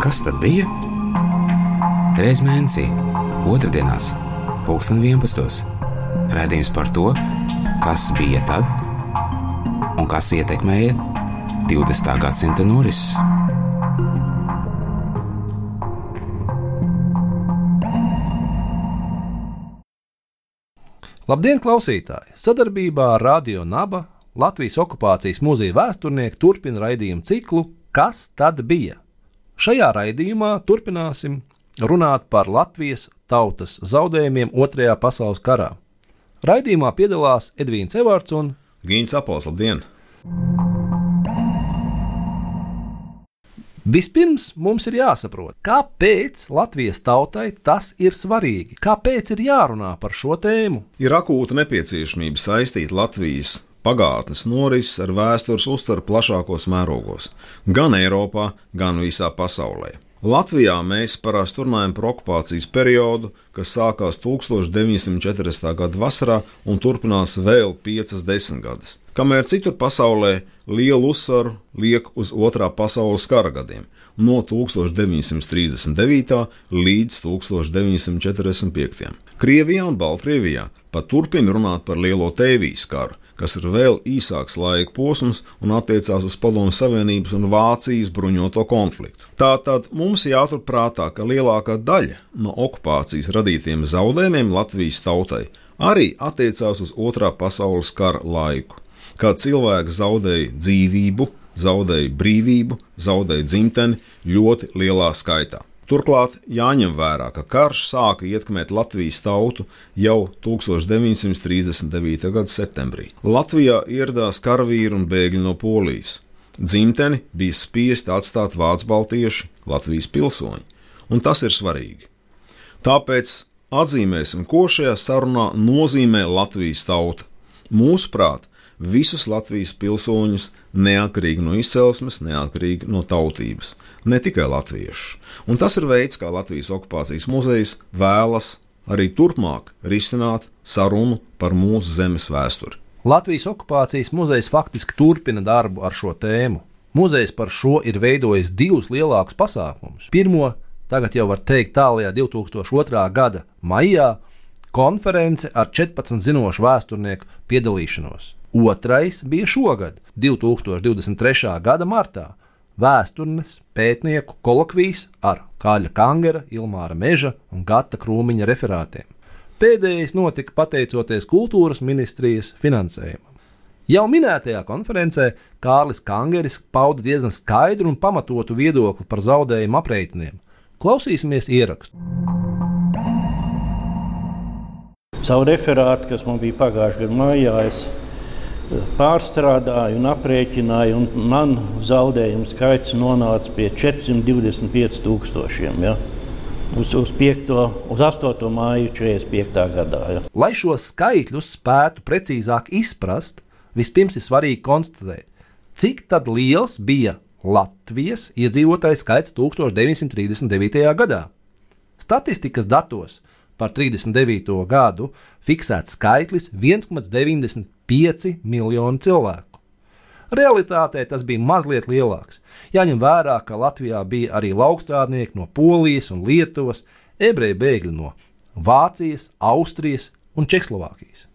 Kas tad bija? Reiz mēnesī, otrdienās, pulksten 11. Radījums par to, kas bija tad un kas ietekmēja 20. gadsimta norises. Labdien, klausītāji! Sadarbībā ar Radio Naba Latvijas okupācijas muzeja vēsturnieki turpina raidījumu ciklu Kas tad bija? Šajā raidījumā turpināsim runāt par Latvijas tautas zaudējumiem Otrajā pasaules karā. Raidījumā piedalās Edvīns Evārds un Gīns Apols, labdien! Vispirms mums ir jāsaprot, kāpēc Latvijas tautai tas ir svarīgi, kāpēc ir jārunā par šo tēmu. Ir akūta nepieciešamība saistīt Latvijas pagātnes norises ar vēstures uztveru plašākos mērogos, gan Eiropā, gan visā pasaulē. Latvijā mēs parasti runājam par okupācijas periodu, kas sākās 1940. gada vasarā un turpinās vēl 50 gadus, kamēr citur pasaulē lielu uzsvaru liek uz otrā pasaules kara gadiem no 1939. līdz 1945. Krievijā un Baltkrievijā pat turpina runāt par lielo tēvijas karu, kas ir vēl īsāks laika posms un attiecās uz Padomu Savienības un Vācijas bruņoto konfliktu. Tātad mums jāturprātā, ka lielākā daļa no okupācijas radītiem zaudējumiem Latvijas tautai arī attiecās uz Otrā pasaules kara laiku, kad cilvēki zaudēja dzīvību, zaudēja brīvību, zaudēja dzimteni ļoti lielā skaitā. Turklāt jāņem vērā, ka karš sāka ietekmēt Latvijas tautu jau 1939. gada septembrī. Latvijā ieradās karavīri un bēgļi no Polijas. Dzimteni bija spiesti atstāt vācu baltieši, Latvijas pilsoņi, un tas ir svarīgi. Tāpēc atzīmēsim, ko šajā sarunā nozīmē Latvijas tauta. Mūsuprāt, visus Latvijas pilsoņus, neatkarīgi no izcelsmes, neatkarīgi no tautības, ne tikai latviešus. Un tas ir veids, kā Latvijas okupācijas muzejs vēlas arī turpmāk risināt sarunu par mūsu zemes vēsturi. Latvijas okupācijas muzejs faktiski turpina darbu ar šo tēmu. Muzejs par šo ir veidojis divus lielākus pasākumus. Pirmo, tagad jau var teikt, tālākajā 2002. gada maijā konference ar 14 zinošu vēsturnieku piedalīšanos. Otrais bija šogad, 2023. gada martā. Vēsturnes pētnieku kolokvijas ar Kāļa Kangera, Ilmāra Meža un Gata Krūmiņa referātiem. Pēdējais notika pateicoties kultūras ministrijas finansējumam. Jau minētajā konferencē Kārlis Kangeris pauda diezgan skaidru un pamatotu viedokli par zaudējumu aprēķiniem. Klausīsimies ierakstu. Savu referātu, kas man bija pagājušajā gadā mājā, es pārstrādāju un aprēķināju, un man zaudējumu skaits nonāca pie 425 tūkstošiem. Ja? Uz, uz, 5, uz 8. māju 45. gadā. Ja. Lai šos skaitļus spētu precīzāk izprast, vispirms ir svarīgi konstatēt, cik liels bija Latvijas iedzīvotāju skaits 1939. gadā. Statistikas datos par 39. gadu fiksēts skaitlis 1,95 5 miljoni cilvēku. Realitātē tas bija mazliet lielāks. Jāņem vērā, ka Latvijā bija arī laukstrādnieki no Polijas un Lietuvas, ebreju bēgļi no Vācijas, Austrijas un Čehoslovākijas.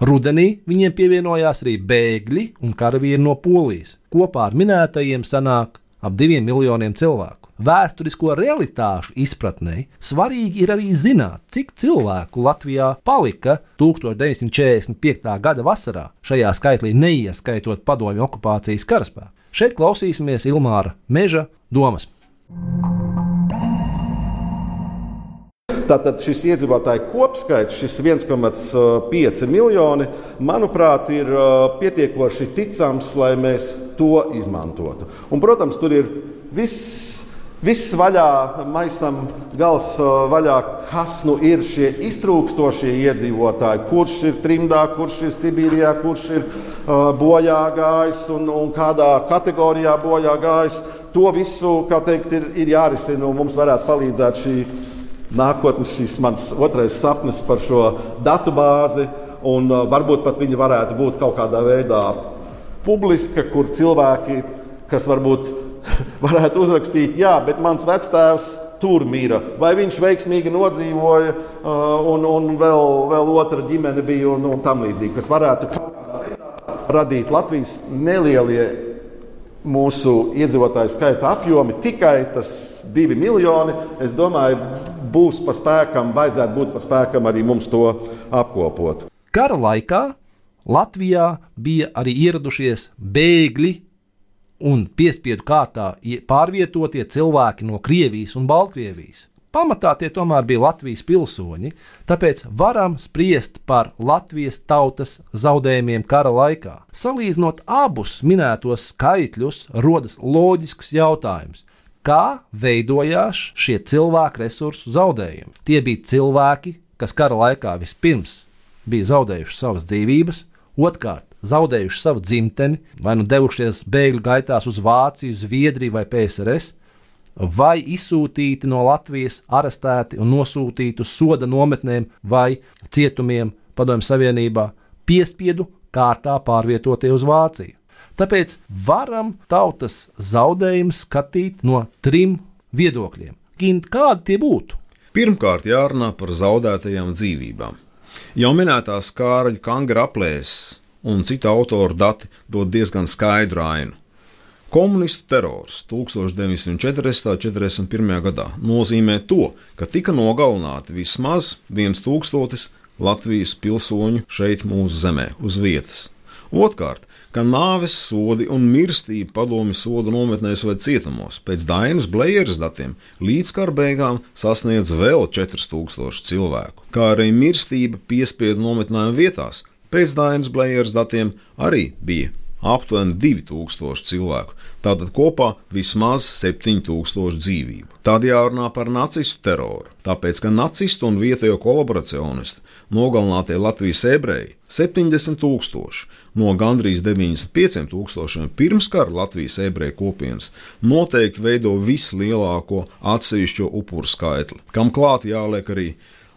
Rudenī viņiem pievienojās arī bēgļi un karavīri no Polijas. Kopā ar minētajiem sanāk ap diviem miljoniem cilvēku vēsturisko realitāšu izpratnē, svarīgi ir arī zināt, cik cilvēku Latvijā palika 1945. gada vasarā, šajā skaitlī neieskaitot padomju okupācijas karaspēku. Šeit klausīsimies Ilmāra Meža domas. Tātad šis iedzīvotāju kopskaits, šis 1,5 miljoni, manuprāt, ir pietiekoši ticams, lai mēs to izmantotu. Un, protams, tur ir viss Viss vaļā, maisam gals vaļā, kas nu ir šie iztrūkstošie iedzīvotāji, kurš ir trimdā, kurš ir Sibīrijā, kurš ir uh, bojā gājis un, un kādā kategorijā bojā gājis. To visu teikt, ir, ir jārisina un mums varētu palīdzēt šī nākotnes, šis mans otrais sapnis par šo datu bāzi. Un, uh, varbūt pat viņi varētu būt kaut kādā veidā publiska, kur cilvēki, kas varbūt varētu uzrakstīt, jā, bet mans vectēvs tur mira, vai viņš veiksmīgi nodzīvoja, uh, un, un vēl, vēl otra ģimene bija un, un tam līdzīgi, kas varētu radīt Latvijas nelielie mūsu iedzīvotāju skaita apjomi, tikai tas divi miljoni, es domāju, būs pa spēkam, vajadzētu būt pa spēkam arī mums to apkopot. Kara laikā Latvijā bija arī ieradušies bēgļi un piespiedu kārtā pārvietotie cilvēki no Krievijas un Baltkrievijas. Pamatā tie tomēr bija Latvijas pilsoņi, tāpēc varam spriest par Latvijas tautas zaudējumiem kara laikā. Salīdzinot abus minētos skaitļus, rodas loģisks jautājums. Kā veidojās šie cilvēku resursu zaudējumi? Tie bija cilvēki, kas kara laikā vispirms bija zaudējuši savas dzīvības, otrkārt zaudējuši savu dzimteni, vai nu devušies bēgļu gaitās uz Vāciju, Zviedriju vai PSRS, vai izsūtīti no Latvijas, arestēti un nosūtīti uz soda nometnēm vai cietumiem Padomju Savienībā, piespiedu kārtā pārvietotie uz Vāciju. Tāpēc varam tautas zaudējumus skatīt no trim viedokļiem. Kādi tie būtu? Pirmkārt, jārunā par zaudētajām dzīvībām. Jau minētās Kārļa Kangra aplēses un citu autoru dati dod diezgan skaidru ainu. Komunistu terors 1940.41. gadā nozīmē to, ka tika nogalināti vismaz 1000 Latvijas pilsoņu šeit mūsu zemē, uz vietas. Otkārt, ka nāves sodi un mirstība padomju sodu nometnēs vai cietumos pēc Dainas Blējeras datiem līdz kara beigām sasniedz vēl 4000 cilvēku, kā arī mirstība piespiedu nometnēm vietās pēc Dainas Blējeras datiem arī bija aptuveni 2000 cilvēku, tātad kopā vismaz 7000 dzīvību. Tad jārunā par nacistu teroru, tāpēc ka nacistu un vietējo kolaboracionistu nogalinātie Latvijas ebreji 70 tūkstoši no gandrīz 95 tūkstošiem pirmskara Latvijas ebreju kopienas. Noteikti veido vislielāko atsevišķo upuru skaitli, kam klāt jāliek arī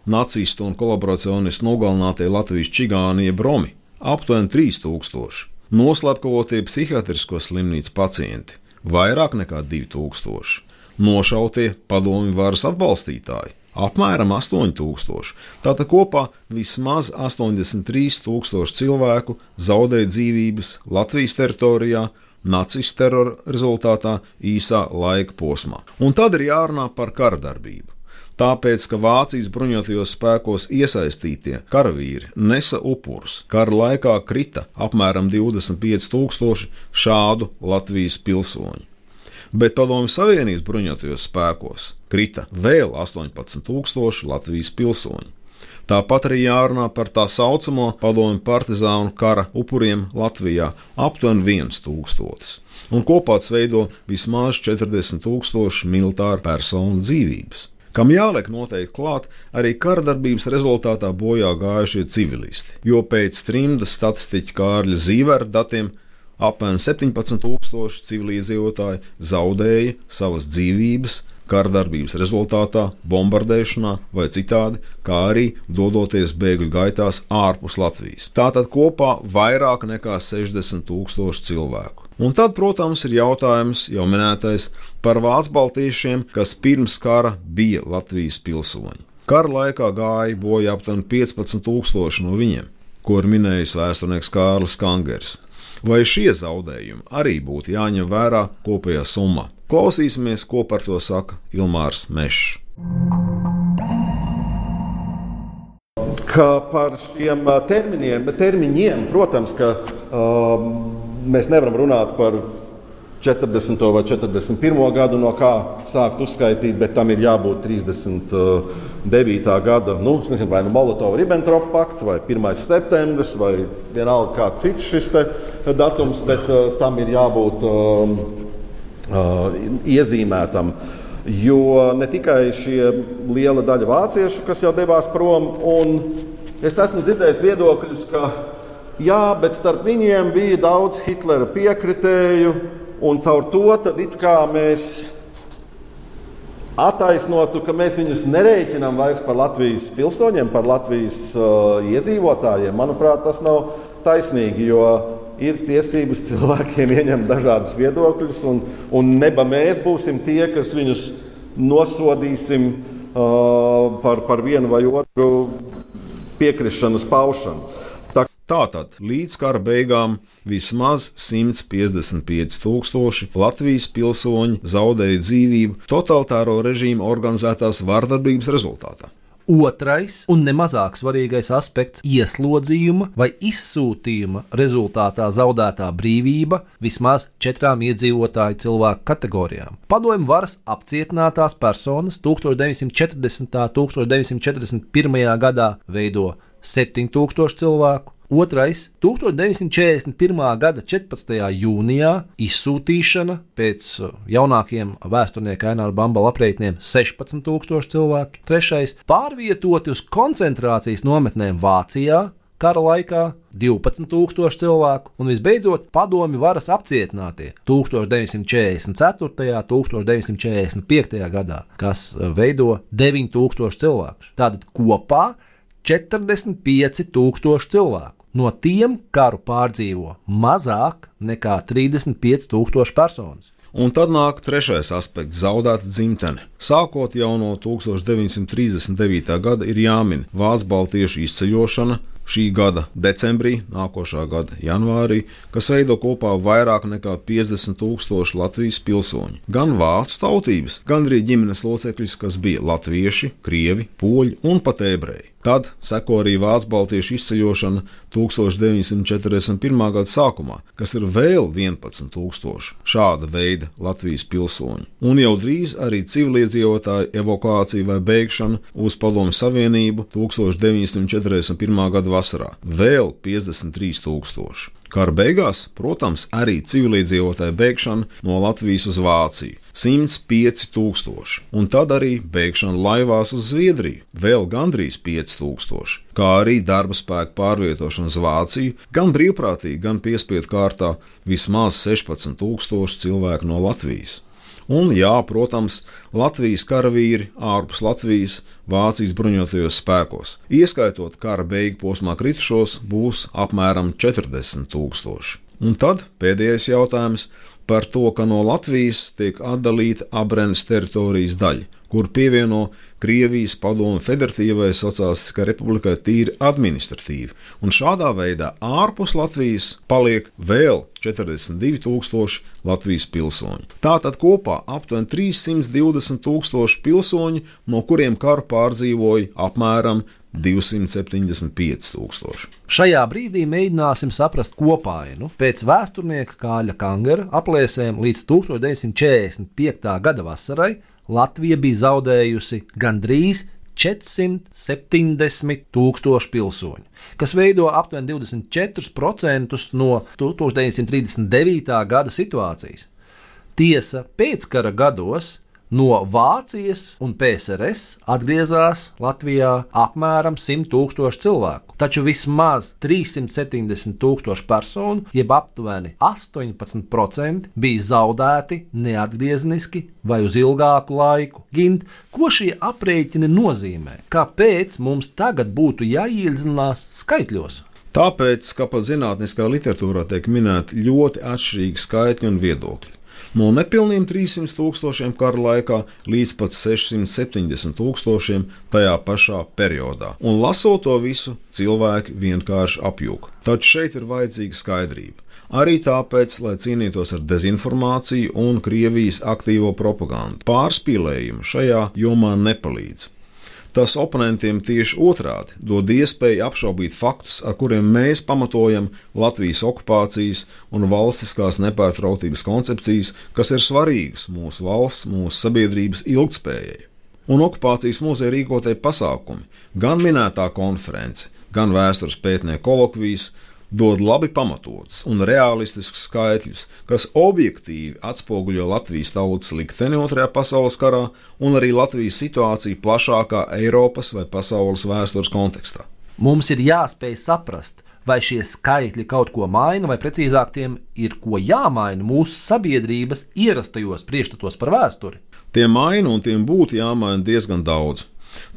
nacistu un kolaboracionistu nogalinātie Latvijas čigānie bromi - aptuveni 3000 Noslapkavotie psihiatrisko slimnīcu pacienti - vairāk nekā 2000, nošautie padomju varas atbalstītāji - apmēram 8000. Tātad kopā vismaz 83,000 cilvēku zaudēja dzīvības Latvijas teritorijā, nacistu terora rezultātā īsā laika posmā. Un tad ir jārunā par kardarbību tāpēc, ka Vācijas bruņotajos spēkos iesaistītie karavīri nesa upurus. Kara laikā krita apmēram 25,000 šādu Latvijas pilsoņu. Bet Padomju Savienības bruņotajos spēkos krita vēl 18,000 Latvijas pilsoņu. Tāpat arī jārunā par tā saucamo padomju partizānu kara upuriem Latvijā - aptuveni 1000, un kopā tas veido vismaz 40,000 militāru personu dzīvības kam jāliek noteikti klāt arī kardarbības rezultātā bojā gājušie civilisti, jo pēc trimdas statistiķa Kārļa Zīvera datiem apmēram 17,000 civiliedzīvotāji zaudēja savas dzīvības kārdarbības rezultātā, bombardēšanā vai citādi, kā arī dodoties bēgļu gaitās ārpus Latvijas. Tātad kopā vairāk nekā 60 tūkstoši cilvēku. Un tad, protams, ir jautājums jau minētais par vācu baltiešiem, kas pirms kara bija Latvijas pilsoņi. Kara laikā gāja bojā aptuveni 15,000 no viņiem, ko ir minējis vēsturnieks Kārlis Kangers. Vai šie zaudējumi arī būtu jāņem vērā kopējā summā? Klausīsimies, ko par to saka Ilmārs Mešs. Kā par šiem terminiem, termiņiem, protams, ka um, mēs nevaram runāt par 40. vai 41. gadu, no kā sākt uzskaitīt, bet tam ir jābūt 39. gada, nu, nezinu, vai nu Molotova-Ribbentropa pakts, vai 1. septembris, vai vienalga kāds cits šis datums, bet uh, tam ir jābūt. Um, Uh, iezīmētam. Jo ne tikai šie liela daļa vāciešu, kas jau devās prom, un es esmu dzirdējis viedokļus, ka jā, bet starp viņiem bija daudz Hitlera piekritēju, un caur to mēs attaisnotu, ka mēs viņus nerēķinām vairs par Latvijas pilsoņiem, par Latvijas uh, iedzīvotājiem. Manuprāt, tas nav taisnīgi, jo ir tiesības cilvēkiem ieņemt dažādus viedokļus, un, un neba mēs būsim tie, kas viņus nosodīsim uh, par, par vienu vai otru piekrišanas paušanu. Tātad līdz kara beigām vismaz 155,000 Latvijas pilsoņi zaudēja dzīvību totalitāro režīmu organizētās vardarbības rezultātā. Otrais un nemazāk svarīgais aspekts - ieslodzījuma vai izsūtījuma rezultātā zaudētā brīvība vismaz četrām iedzīvotāju cilvēku kategorijām. Padomju varas apcietinātās personas 1940. un 1941. gadā veido 7000 cilvēku, Otrais - 1941. gada 14. jūnijā izsūtīšana pēc uh, jaunākiem vēsturnieku Aināra Bambala aprēķiniem - 16,000 cilvēki. Trešais - pārvietoti uz koncentrācijas nometnēm Vācijā. Kara laikā 12,000 cilvēku, un visbeidzot, padomju varas apcietinātie 1944. un 1945. gadā, kas uh, veido 9,000 cilvēku. Tātad kopā 45,000 cilvēku. No tiem karu pārdzīvo mazāk nekā 35,000 personas. Un tad nāk trešais aspekts - zaudēta dzimtene. Sākot jau no 1939. gada ir jāmin Vācu baltiešu izceļošana, šī gada decembrī, nākošā gada janvārī, kas veido kopā vairāk nekā 50 tūkstoši Latvijas pilsoņu. Gan vācu tautības, gan arī ģimenes locekļus, kas bija latvieši, krievi, poļi un pat ebreji. Tad seko arī Vācu baltiešu izceļošana 1941. gada sākumā, kas ir vēl 11,000 šāda veida Latvijas pilsoņu. Un jau drīz arī civiliedzīvotāju evakuācija vai beigšana uz Padomu Savienību 1941. gada vasarā - vēl 53,000. Kara beigās, protams, arī civiliedzīvotāju bēgšana no Latvijas uz Vāciju - 105 tūkstoši, un tad arī bēgšana laivās uz Zviedriju - vēl gandrīz 5 tūkstoši, kā arī darba spēka pārvietošana uz Vāciju gan brīvprātīgi, gan piespiedu kārtā vismaz 16 tūkstoši cilvēku no Latvijas. Un, jā, protams, Latvijas karavīri ārpus Latvijas, Vācijas bruņotajos spēkos, ieskaitot kara beigu posmā kritušos, būs apmēram 40 tūkstoši. Un tad pēdējais jautājums par to, ka no Latvijas tiek atdalīta Abrenes teritorijas daļa kur pievieno Krievijas padomu Federatīvai Sociālistiskai Republikai tīri administratīvi, un šādā veidā ārpus Latvijas paliek vēl 42,000 Latvijas pilsoņu. Tātad kopā aptuveni 320,000 pilsoņu, no kuriem karu pārdzīvoja apmēram 275 tūkstoši. Šajā brīdī mēģināsim saprast kopainu. Pēc vēsturnieka Kāļa Kangera aplēsēm līdz 1945. gada vasarai Latvija bija zaudējusi gandrīz 470 tūkstoši pilsoņu, kas veido aptuveni 24% no 1939. gada situācijas. Tiesa, pēckara gados No Vācijas un PSRS atgriezās Latvijā apmēram 100 tūkstoši cilvēku, taču vismaz 370 tūkstoši personu, jeb aptuveni 18%, bija zaudēti neatgriezniski vai uz ilgāku laiku. Gint, ko šie aprēķini nozīmē? Kāpēc mums tagad būtu jāiedziļinās skaitļos? Tāpēc, ka pat zinātniskā literatūrā tiek minēti ļoti atšķirīgi skaitļi un viedokļi no nepilniem 300 tūkstošiem kara laikā līdz pat 670 tūkstošiem tajā pašā periodā. Un lasot to visu, cilvēki vienkārši apjūg. Taču šeit ir vajadzīga skaidrība. Arī tāpēc, lai cīnītos ar dezinformāciju un Krievijas aktīvo propagandu, pārspīlējumu šajā jomā nepalīdz. Tas oponentiem tieši otrādi dod iespēju apšaubīt faktus, ar kuriem mēs pamatojam Latvijas okupācijas un valstiskās nepārtrauktības koncepcijas, kas ir svarīgas mūsu valsts, mūsu sabiedrības ilgspējai. Un okupācijas muzeja rīkotie pasākumi, gan minētā konference, gan vēstures pētnieku kolokvijas, dod labi pamatotus un realistiskus skaitļus, kas objektīvi atspoguļo Latvijas tautas likteni Otrajā pasaules karā un arī Latvijas situāciju plašākā Eiropas vai pasaules vēstures kontekstā. Mums ir jāspēj saprast, vai šie skaitļi kaut ko maina, vai precīzāk tiem ir ko jāmaina mūsu sabiedrības ierastajos priekšstatos par vēsturi. Tie maina un tiem būtu jāmaina diezgan daudz.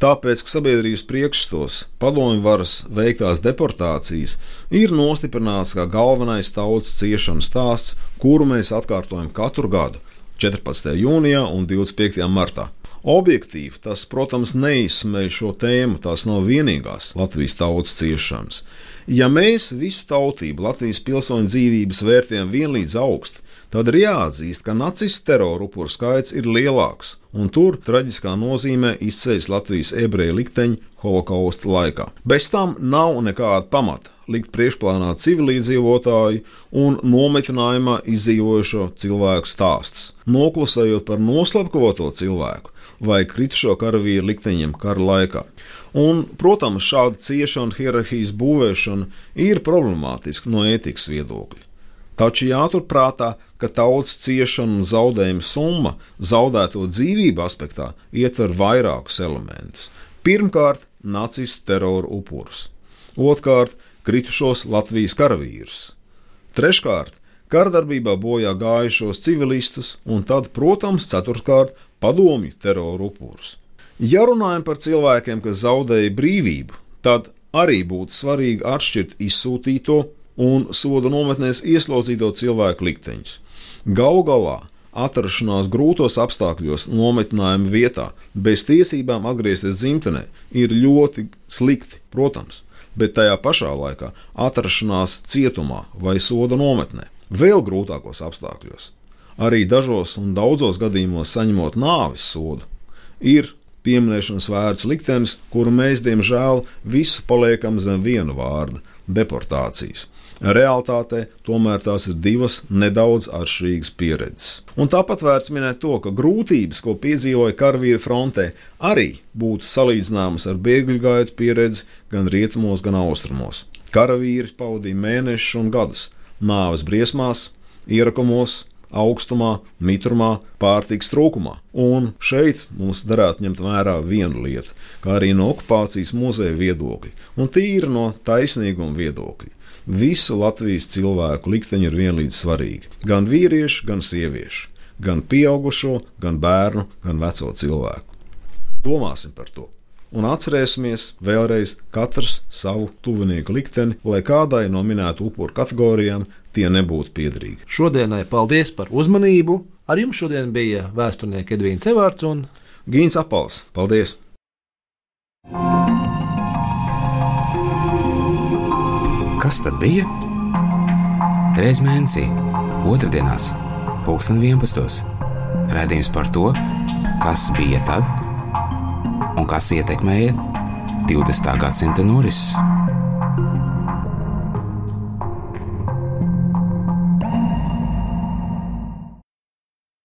Tāpēc, ka sabiedrības priekšstos padomju varas veiktās deportācijas ir nostiprināts kā galvenais tautas ciešanu stāsts, kuru mēs atkārtojam katru gadu 14. jūnijā un 25. martā. Objektīvi tas, protams, neizsmeļ šo tēmu, tās nav vienīgās Latvijas tautas ciešanas. Ja mēs visu tautību Latvijas pilsoņu dzīvības vērtējam vienlīdz augstu, tad ir jāatzīst, ka nacistu terora upuru skaits ir lielāks, un tur traģiskā nozīmē izceļas Latvijas ebreju likteņi holokausta laikā. Bez tam nav nekāda pamata likt priekšplānā civilizētāju un nometinājumā izdzīvojušo cilvēku stāstus, noklusējot par noslapkavoto cilvēku vai kritušo karavīru likteņiem kara laikā. Un, protams, šāda ciešana hierarhijas būvēšana ir problemātiska no ētikas viedokļa. Taču jāturprātā, ka tautas ciešana un zaudējuma summa zaudēto dzīvību aspektā ietver vairākus elementus. Pirmkārt, nacistu terora upurus, otrkārt, kritušos Latvijas karavīrus, treškārt, kardarbībā bojā gājušos civilistus, un tad, protams, ceturtkārt, padomju terora upurus. Ja runājam par cilvēkiem, kas zaudēja brīvību, tad arī būtu svarīgi atšķirt izsūtīto un soda nometnēs ieslodzīto cilvēku likteņus. Galu galā atrašanās grūtos apstākļos nometnējuma vietā, bez tiesībām atgriezties dzimtenē, ir ļoti slikti, protams, bet tajā pašā laikā atrašanās cietumā vai soda nometnē vēl grūtākos apstākļos arī dažos un daudzos gadījumos saņemot nāves sodu, ir pieminēšanas vērts liktenis, kuru mēs, diemžēl, visu paliekam zem viena vārda - deportācijas. Realtātē tomēr tās ir divas nedaudz atšķirīgas pieredzes. Un tāpat vērts minēt to, ka grūtības, ko piedzīvoja karavīri frontē, arī būtu salīdzināmas ar bēgļu gaitu pieredzi gan rietumos, gan austrumos. Karavīri pavadīja mēnešus un gadus nāves briesmās, ierakumos, augstumā, mitrumā, pārtiks trūkumā. Un šeit mums derētu ņemt vērā vienu lietu, kā arī no okupācijas muzeja viedokļa, un tīri no taisnīguma viedokļa. Visu Latvijas cilvēku likteņi ir vienlīdz svarīgi. Gan vīriešu, gan sieviešu, gan pieaugušo, gan bērnu, gan veco cilvēku. Domāsim par to! un atcerēsimies vēlreiz katrs savu tuvinieku likteni, lai kādai no minētu upuru kategorijām tie nebūtu piederīgi. Šodienai paldies par uzmanību. Ar jums šodien bija vēsturnieks Edvīns Evārds un Gīns Apals. Paldies! Kas tad bija? Reiz mēnesī, otrdienās, pulksten 11. Radījums par to, kas bija tad un kas ietekmēja 20. gadsimta norises.